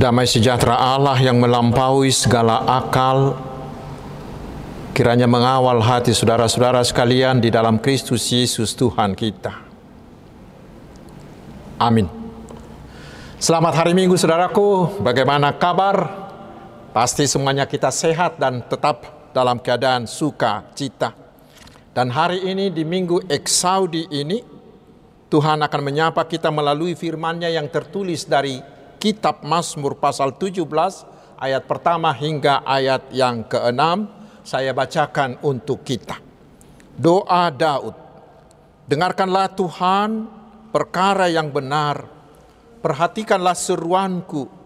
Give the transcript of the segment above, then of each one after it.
Damai sejahtera Allah yang melampaui segala akal, kiranya mengawal hati saudara-saudara sekalian di dalam Kristus Yesus Tuhan kita. Amin. Selamat hari Minggu saudaraku, bagaimana kabar? Pasti semuanya kita sehat dan tetap dalam keadaan suka cita. Dan hari ini di Minggu Eksaudi ini, Tuhan akan menyapa kita melalui firman-Nya yang tertulis dari kitab Mazmur pasal 17 ayat pertama hingga ayat yang keenam saya bacakan untuk kita. Doa Daud. Dengarkanlah Tuhan perkara yang benar. Perhatikanlah seruanku.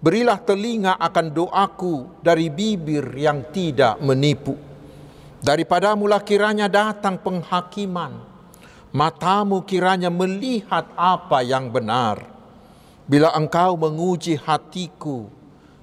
Berilah telinga akan doaku dari bibir yang tidak menipu. Daripada mula kiranya datang penghakiman. Matamu kiranya melihat apa yang benar Bila engkau menguji hatiku,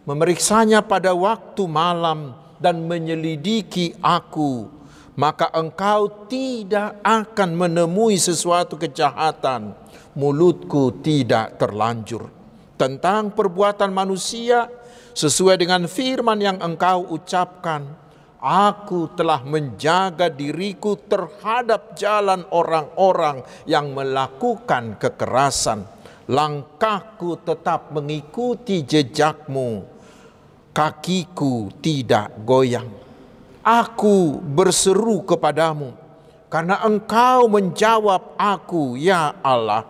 memeriksanya pada waktu malam dan menyelidiki aku, maka engkau tidak akan menemui sesuatu kejahatan. Mulutku tidak terlanjur tentang perbuatan manusia sesuai dengan firman yang engkau ucapkan. Aku telah menjaga diriku terhadap jalan orang-orang yang melakukan kekerasan langkahku tetap mengikuti jejakmu, kakiku tidak goyang. Aku berseru kepadamu, karena engkau menjawab aku, ya Allah.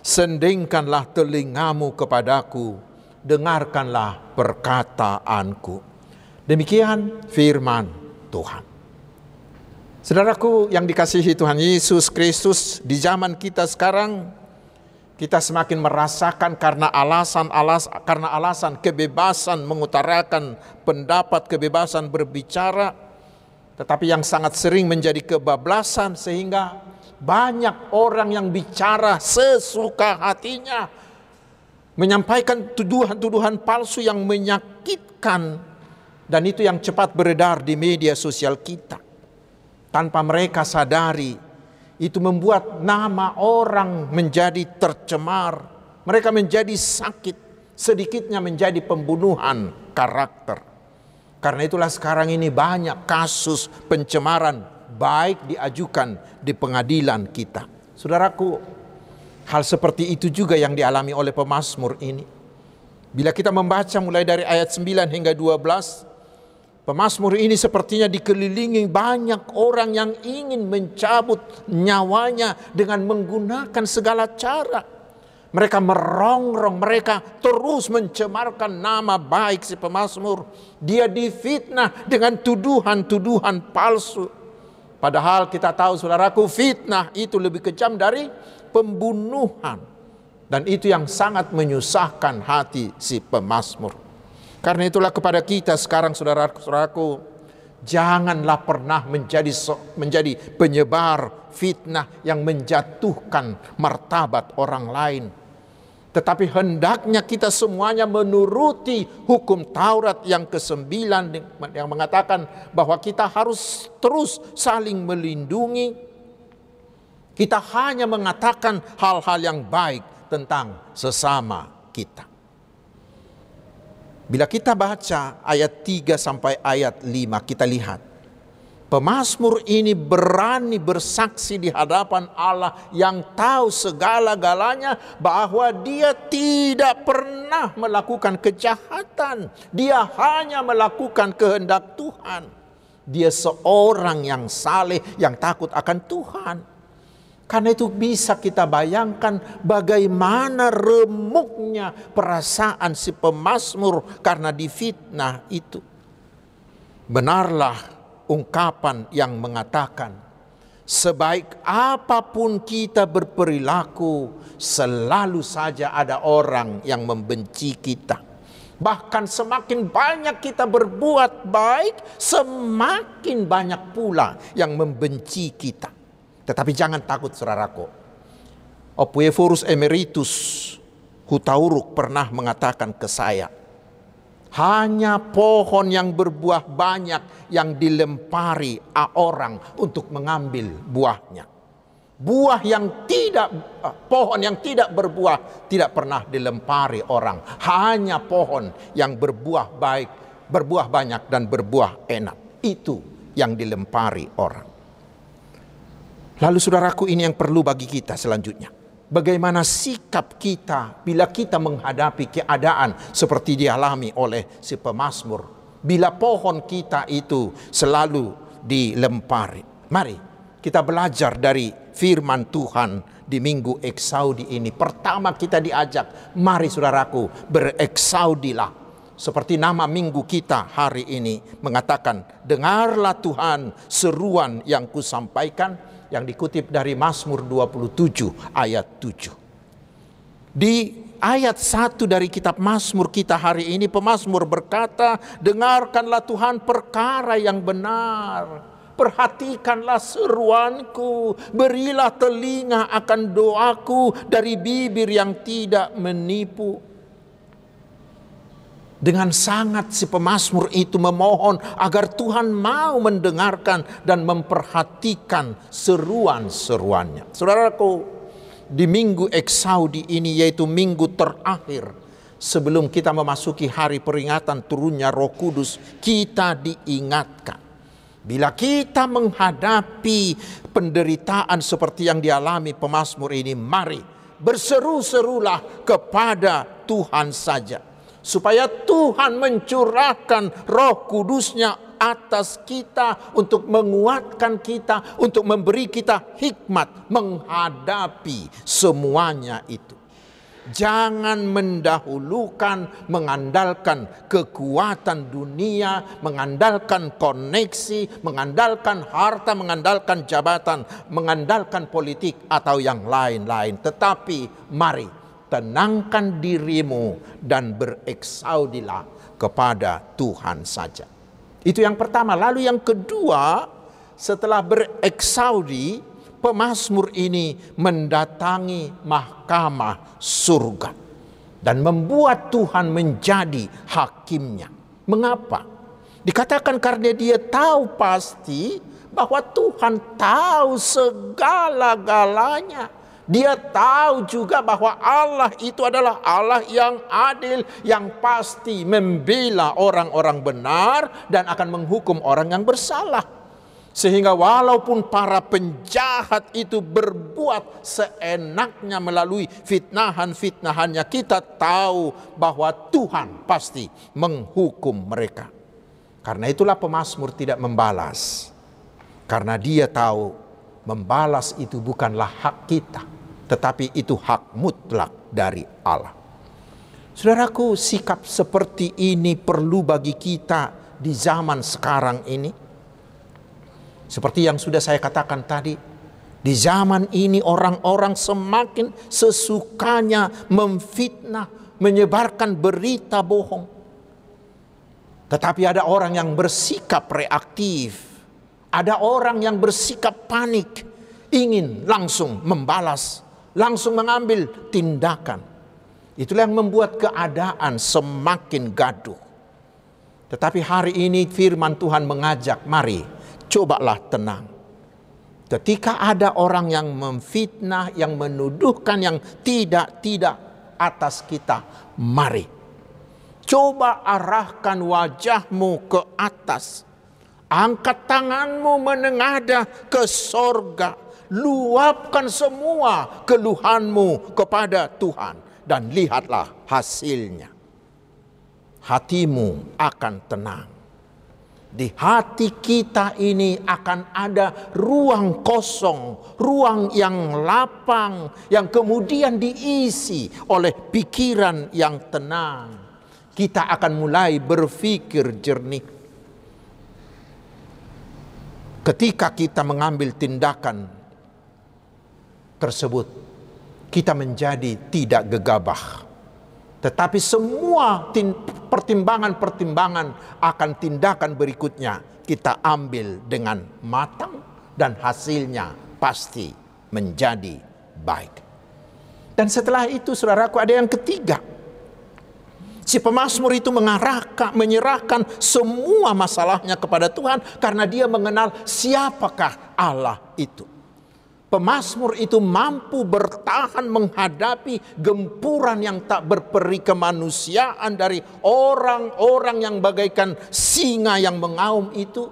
Sendingkanlah telingamu kepadaku, dengarkanlah perkataanku. Demikian firman Tuhan. Saudaraku yang dikasihi Tuhan Yesus Kristus di zaman kita sekarang kita semakin merasakan karena alasan alas karena alasan kebebasan mengutarakan pendapat, kebebasan berbicara, tetapi yang sangat sering menjadi kebablasan sehingga banyak orang yang bicara sesuka hatinya menyampaikan tuduhan-tuduhan palsu yang menyakitkan dan itu yang cepat beredar di media sosial kita. Tanpa mereka sadari itu membuat nama orang menjadi tercemar. Mereka menjadi sakit, sedikitnya menjadi pembunuhan karakter. Karena itulah sekarang ini banyak kasus pencemaran baik diajukan di pengadilan kita. Saudaraku, hal seperti itu juga yang dialami oleh pemazmur ini. Bila kita membaca mulai dari ayat 9 hingga 12, Pemasmur ini sepertinya dikelilingi banyak orang yang ingin mencabut nyawanya dengan menggunakan segala cara. Mereka merongrong, mereka terus mencemarkan nama baik si pemasmur. Dia difitnah dengan tuduhan-tuduhan palsu. Padahal kita tahu saudaraku fitnah itu lebih kejam dari pembunuhan. Dan itu yang sangat menyusahkan hati si pemasmur. Karena itulah kepada kita sekarang saudara-saudaraku, janganlah pernah menjadi menjadi penyebar fitnah yang menjatuhkan martabat orang lain. Tetapi hendaknya kita semuanya menuruti hukum Taurat yang kesembilan yang mengatakan bahwa kita harus terus saling melindungi. Kita hanya mengatakan hal-hal yang baik tentang sesama kita. Bila kita baca ayat 3 sampai ayat 5 kita lihat. Pemasmur ini berani bersaksi di hadapan Allah yang tahu segala-galanya bahwa dia tidak pernah melakukan kejahatan. Dia hanya melakukan kehendak Tuhan. Dia seorang yang saleh yang takut akan Tuhan. Karena itu bisa kita bayangkan bagaimana remuknya perasaan si pemazmur karena difitnah itu. Benarlah ungkapan yang mengatakan, sebaik apa pun kita berperilaku, selalu saja ada orang yang membenci kita. Bahkan semakin banyak kita berbuat baik, semakin banyak pula yang membenci kita. Tetapi jangan takut saudaraku. Opuevorus emeritus Hutauruk pernah mengatakan ke saya, hanya pohon yang berbuah banyak yang dilempari orang untuk mengambil buahnya. Buah yang tidak pohon yang tidak berbuah tidak pernah dilempari orang. Hanya pohon yang berbuah baik, berbuah banyak dan berbuah enak. Itu yang dilempari orang. Lalu saudaraku ini yang perlu bagi kita selanjutnya. Bagaimana sikap kita bila kita menghadapi keadaan seperti dialami oleh si pemazmur. Bila pohon kita itu selalu dilempari. Mari kita belajar dari firman Tuhan di minggu eksaudi ini. Pertama kita diajak, mari saudaraku bereksaudilah. Seperti nama minggu kita hari ini mengatakan, dengarlah Tuhan seruan yang kusampaikan yang dikutip dari Mazmur 27 ayat 7. Di ayat 1 dari kitab Mazmur kita hari ini pemazmur berkata, dengarkanlah Tuhan perkara yang benar perhatikanlah seruanku, berilah telinga akan doaku dari bibir yang tidak menipu. Dengan sangat si pemazmur itu memohon agar Tuhan mau mendengarkan dan memperhatikan seruan-seruannya. Saudaraku, di minggu Eksaudi ini yaitu minggu terakhir sebelum kita memasuki hari peringatan turunnya Roh Kudus, kita diingatkan Bila kita menghadapi penderitaan seperti yang dialami pemazmur ini, mari berseru-serulah kepada Tuhan saja. Supaya Tuhan mencurahkan roh kudusnya atas kita untuk menguatkan kita, untuk memberi kita hikmat menghadapi semuanya itu. Jangan mendahulukan mengandalkan kekuatan dunia, mengandalkan koneksi, mengandalkan harta, mengandalkan jabatan, mengandalkan politik atau yang lain-lain. Tetapi mari tenangkan dirimu dan bereksaudilah kepada Tuhan saja. Itu yang pertama. Lalu yang kedua, setelah bereksaudi, pemazmur ini mendatangi mahkamah surga dan membuat Tuhan menjadi hakimnya. Mengapa? Dikatakan karena dia tahu pasti bahwa Tuhan tahu segala-galanya. Dia tahu juga bahwa Allah itu adalah Allah yang adil, yang pasti membela orang-orang benar dan akan menghukum orang yang bersalah. Sehingga walaupun para penjahat itu berbuat seenaknya melalui fitnahan-fitnahannya, kita tahu bahwa Tuhan pasti menghukum mereka. Karena itulah pemazmur tidak membalas. Karena dia tahu membalas itu bukanlah hak kita, tetapi itu hak mutlak dari Allah. Saudaraku, sikap seperti ini perlu bagi kita di zaman sekarang ini seperti yang sudah saya katakan tadi, di zaman ini orang-orang semakin sesukanya memfitnah, menyebarkan berita bohong. Tetapi ada orang yang bersikap reaktif, ada orang yang bersikap panik, ingin langsung membalas, langsung mengambil tindakan. Itulah yang membuat keadaan semakin gaduh. Tetapi hari ini firman Tuhan mengajak, mari cobalah tenang. Ketika ada orang yang memfitnah, yang menuduhkan yang tidak-tidak atas kita, mari. Coba arahkan wajahmu ke atas. Angkat tanganmu menengadah ke sorga. Luapkan semua keluhanmu kepada Tuhan. Dan lihatlah hasilnya. Hatimu akan tenang di hati kita ini akan ada ruang kosong, ruang yang lapang, yang kemudian diisi oleh pikiran yang tenang. Kita akan mulai berpikir jernih. Ketika kita mengambil tindakan tersebut, kita menjadi tidak gegabah tetapi semua pertimbangan-pertimbangan akan tindakan berikutnya kita ambil dengan matang dan hasilnya pasti menjadi baik. Dan setelah itu saudaraku ada yang ketiga. Si pemazmur itu mengarahkan, menyerahkan semua masalahnya kepada Tuhan karena dia mengenal siapakah Allah itu. Pemasmur itu mampu bertahan menghadapi gempuran yang tak berperi kemanusiaan dari orang-orang yang bagaikan singa yang mengaum itu.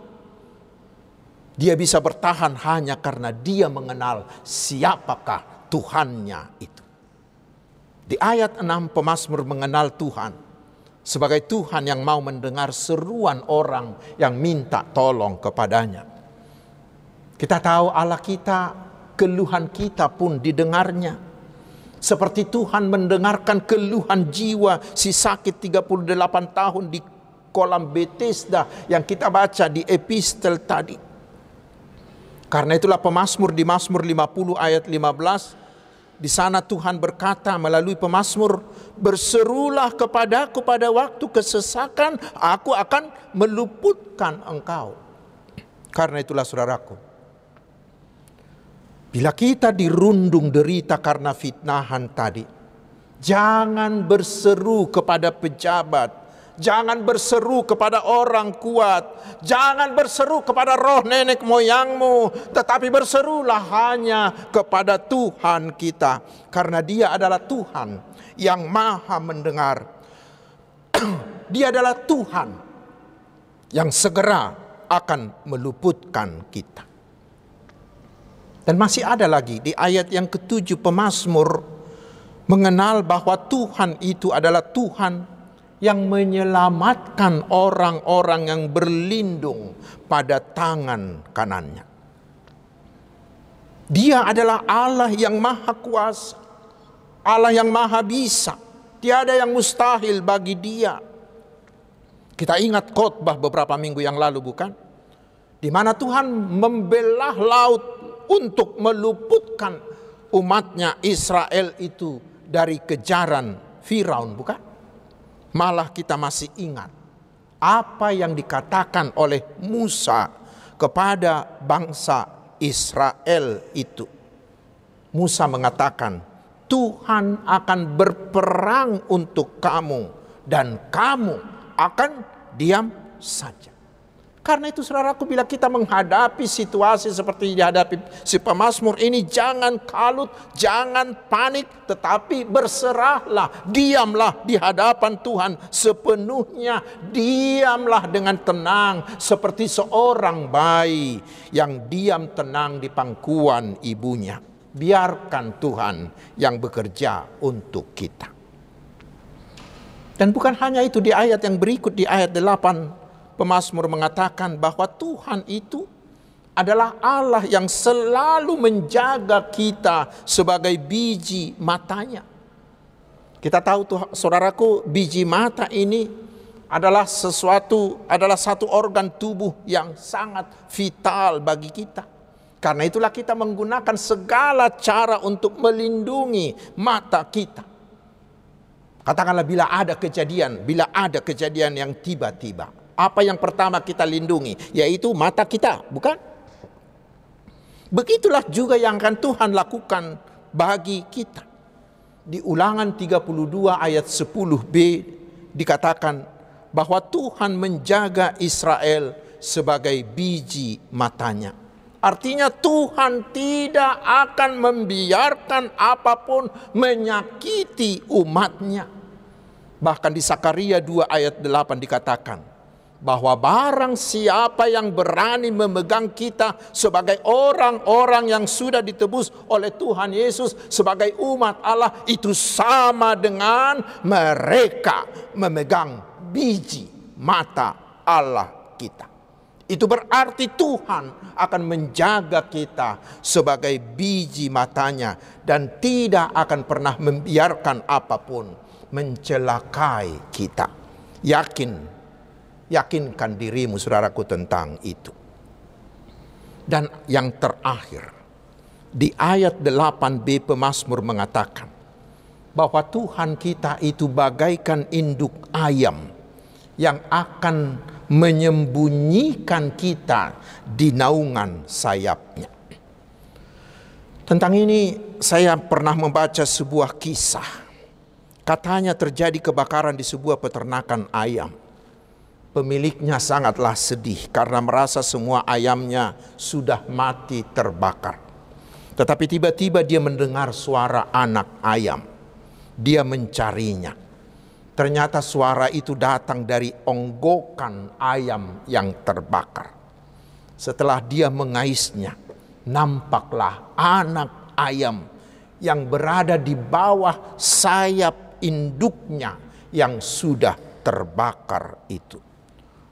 Dia bisa bertahan hanya karena dia mengenal siapakah Tuhannya itu. Di ayat 6 Pemasmur mengenal Tuhan sebagai Tuhan yang mau mendengar seruan orang yang minta tolong kepadanya. Kita tahu Allah kita keluhan kita pun didengarnya. Seperti Tuhan mendengarkan keluhan jiwa si sakit 38 tahun di kolam Bethesda yang kita baca di epistel tadi. Karena itulah pemazmur di Mazmur 50 ayat 15 di sana Tuhan berkata melalui pemazmur berserulah kepadaku pada waktu kesesakan aku akan meluputkan engkau. Karena itulah saudaraku Bila kita dirundung derita karena fitnahan tadi, jangan berseru kepada pejabat, jangan berseru kepada orang kuat, jangan berseru kepada roh nenek moyangmu, tetapi berserulah hanya kepada Tuhan kita, karena Dia adalah Tuhan yang Maha Mendengar. Dia adalah Tuhan yang segera akan meluputkan kita. Dan masih ada lagi di ayat yang ketujuh pemazmur mengenal bahwa Tuhan itu adalah Tuhan yang menyelamatkan orang-orang yang berlindung pada tangan kanannya. Dia adalah Allah yang maha kuasa, Allah yang maha bisa. Tiada yang mustahil bagi dia. Kita ingat khotbah beberapa minggu yang lalu bukan? Di mana Tuhan membelah laut untuk meluputkan umatnya Israel itu dari kejaran Firaun, bukan? Malah kita masih ingat apa yang dikatakan oleh Musa kepada bangsa Israel itu. Musa mengatakan, Tuhan akan berperang untuk kamu dan kamu akan diam saja. Karena itu saudaraku bila kita menghadapi situasi seperti dihadapi si pemazmur ini jangan kalut, jangan panik tetapi berserahlah, diamlah di hadapan Tuhan sepenuhnya, diamlah dengan tenang seperti seorang bayi yang diam tenang di pangkuan ibunya. Biarkan Tuhan yang bekerja untuk kita. Dan bukan hanya itu di ayat yang berikut di ayat 8 Pemasmur mengatakan bahwa Tuhan itu adalah Allah yang selalu menjaga kita sebagai biji matanya. Kita tahu tuh saudaraku biji mata ini adalah sesuatu adalah satu organ tubuh yang sangat vital bagi kita. Karena itulah kita menggunakan segala cara untuk melindungi mata kita. Katakanlah bila ada kejadian, bila ada kejadian yang tiba-tiba apa yang pertama kita lindungi? Yaitu mata kita, bukan? Begitulah juga yang akan Tuhan lakukan bagi kita. Di ulangan 32 ayat 10b dikatakan bahwa Tuhan menjaga Israel sebagai biji matanya. Artinya Tuhan tidak akan membiarkan apa pun menyakiti umatnya. Bahkan di Sakaria 2 ayat 8 dikatakan, bahwa barang siapa yang berani memegang kita sebagai orang-orang yang sudah ditebus oleh Tuhan Yesus sebagai umat Allah itu sama dengan mereka memegang biji mata Allah kita. Itu berarti Tuhan akan menjaga kita sebagai biji matanya dan tidak akan pernah membiarkan apa pun mencelakai kita. Yakin Yakinkan dirimu saudaraku tentang itu. Dan yang terakhir, di ayat 8b Pemasmur mengatakan bahwa Tuhan kita itu bagaikan induk ayam yang akan menyembunyikan kita di naungan sayapnya. Tentang ini saya pernah membaca sebuah kisah. Katanya terjadi kebakaran di sebuah peternakan ayam Pemiliknya sangatlah sedih karena merasa semua ayamnya sudah mati terbakar. Tetapi tiba-tiba dia mendengar suara anak ayam. Dia mencarinya. Ternyata suara itu datang dari onggokan ayam yang terbakar. Setelah dia mengaisnya, nampaklah anak ayam yang berada di bawah sayap induknya yang sudah terbakar itu.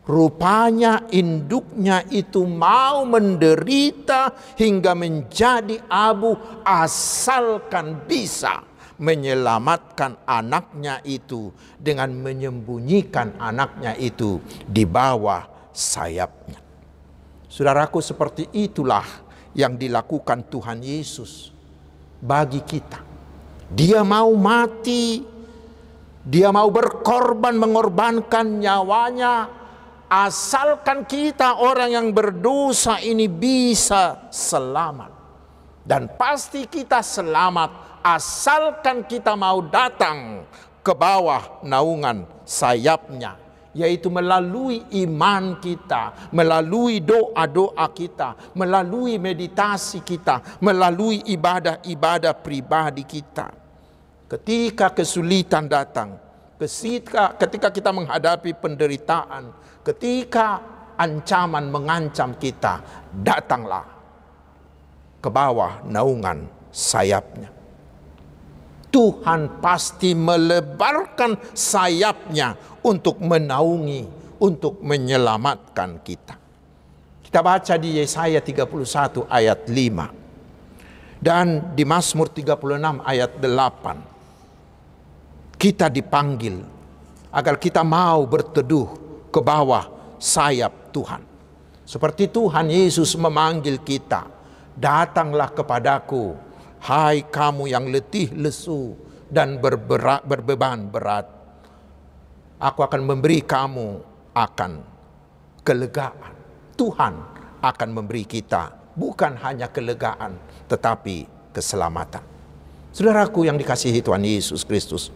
Rupanya induknya itu mau menderita hingga menjadi abu asalkan bisa menyelamatkan anaknya itu dengan menyembunyikan anaknya itu di bawah sayapnya. Saudaraku seperti itulah yang dilakukan Tuhan Yesus bagi kita. Dia mau mati, dia mau berkorban mengorbankan nyawanya asalkan kita orang yang berdosa ini bisa selamat. Dan pasti kita selamat asalkan kita mau datang ke bawah naungan sayapnya. Yaitu melalui iman kita, melalui doa-doa kita, melalui meditasi kita, melalui ibadah-ibadah pribadi kita. Ketika kesulitan datang, ketika, kita menghadapi penderitaan, ketika ancaman mengancam kita, datanglah ke bawah naungan sayapnya. Tuhan pasti melebarkan sayapnya untuk menaungi, untuk menyelamatkan kita. Kita baca di Yesaya 31 ayat 5 dan di Mazmur 36 ayat 8. Kita dipanggil agar kita mau berteduh ke bawah sayap Tuhan. Seperti Tuhan Yesus memanggil kita, datanglah kepadaku, hai kamu yang letih lesu dan berberat, berbeban berat. Aku akan memberi kamu akan kelegaan. Tuhan akan memberi kita bukan hanya kelegaan, tetapi keselamatan. Saudaraku yang dikasihi Tuhan Yesus Kristus,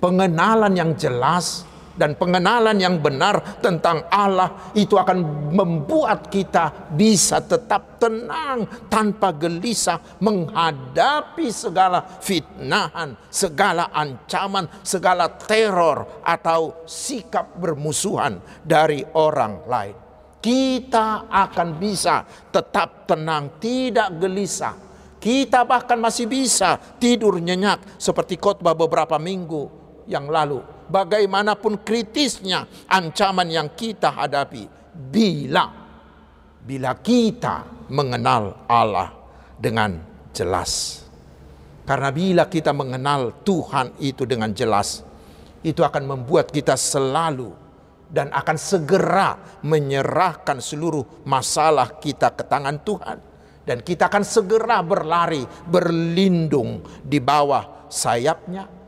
pengenalan yang jelas dan pengenalan yang benar tentang Allah itu akan membuat kita bisa tetap tenang tanpa gelisah menghadapi segala fitnahan, segala ancaman, segala teror atau sikap bermusuhan dari orang lain. Kita akan bisa tetap tenang, tidak gelisah. Kita bahkan masih bisa tidur nyenyak seperti khotbah beberapa minggu yang lalu bagaimanapun kritisnya ancaman yang kita hadapi bila bila kita mengenal Allah dengan jelas. Karena bila kita mengenal Tuhan itu dengan jelas, itu akan membuat kita selalu dan akan segera menyerahkan seluruh masalah kita ke tangan Tuhan. Dan kita akan segera berlari, berlindung di bawah sayapnya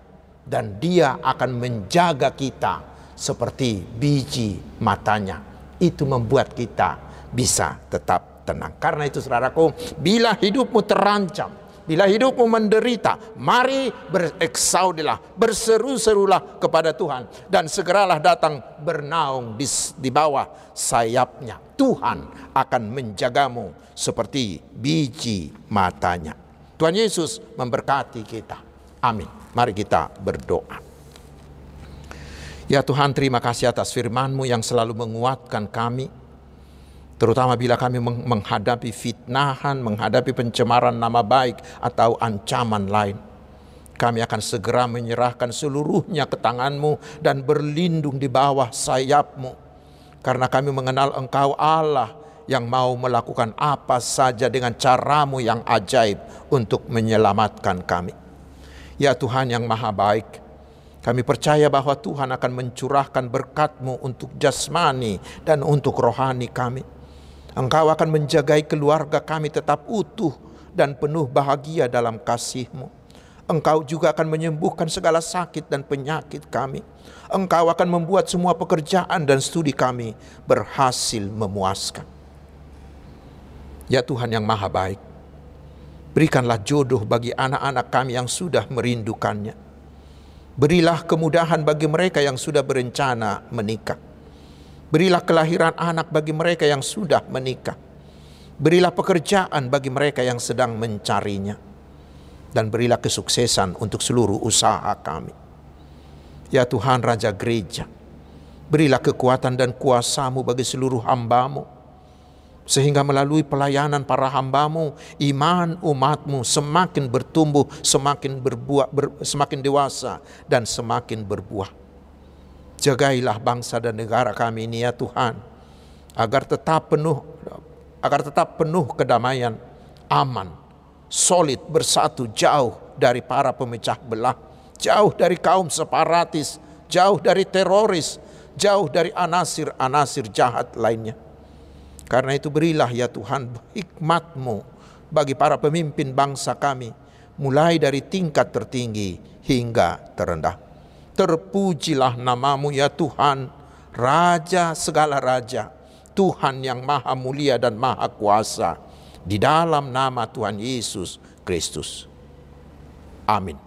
dan dia akan menjaga kita seperti biji matanya. Itu membuat kita bisa tetap tenang. Karena itu saudaraku, bila hidupmu terancam, bila hidupmu menderita, mari bereksaudilah, berseru-serulah kepada Tuhan dan segeralah datang bernaung di, di bawah sayapnya. Tuhan akan menjagamu seperti biji matanya. Tuhan Yesus memberkati kita. Amin. Mari kita berdoa. Ya Tuhan terima kasih atas firman-Mu yang selalu menguatkan kami. Terutama bila kami menghadapi fitnahan, menghadapi pencemaran nama baik atau ancaman lain. Kami akan segera menyerahkan seluruhnya ke tangan-Mu dan berlindung di bawah sayap-Mu. Karena kami mengenal Engkau Allah yang mau melakukan apa saja dengan caramu yang ajaib untuk menyelamatkan kami. Ya Tuhan yang maha baik, kami percaya bahwa Tuhan akan mencurahkan berkat-Mu untuk jasmani dan untuk rohani kami. Engkau akan menjagai keluarga kami tetap utuh dan penuh bahagia dalam kasih-Mu. Engkau juga akan menyembuhkan segala sakit dan penyakit kami. Engkau akan membuat semua pekerjaan dan studi kami berhasil memuaskan. Ya Tuhan yang maha baik, Berikanlah jodoh bagi anak-anak kami yang sudah merindukannya. Berilah kemudahan bagi mereka yang sudah berencana menikah. Berilah kelahiran anak bagi mereka yang sudah menikah. Berilah pekerjaan bagi mereka yang sedang mencarinya. Dan berilah kesuksesan untuk seluruh usaha kami. Ya Tuhan Raja Gereja, berilah kekuatan dan kuasamu bagi seluruh hambamu sehingga melalui pelayanan para hambamu, iman umatmu semakin bertumbuh, semakin berbuah, ber, semakin dewasa, dan semakin berbuah. Jagailah bangsa dan negara kami ini ya Tuhan, agar tetap penuh, agar tetap penuh kedamaian, aman, solid, bersatu, jauh dari para pemecah belah, jauh dari kaum separatis, jauh dari teroris, jauh dari anasir-anasir jahat lainnya karena itu berilah ya Tuhan hikmatmu bagi para pemimpin bangsa kami. Mulai dari tingkat tertinggi hingga terendah. Terpujilah namamu ya Tuhan, Raja segala Raja. Tuhan yang maha mulia dan maha kuasa. Di dalam nama Tuhan Yesus Kristus. Amin.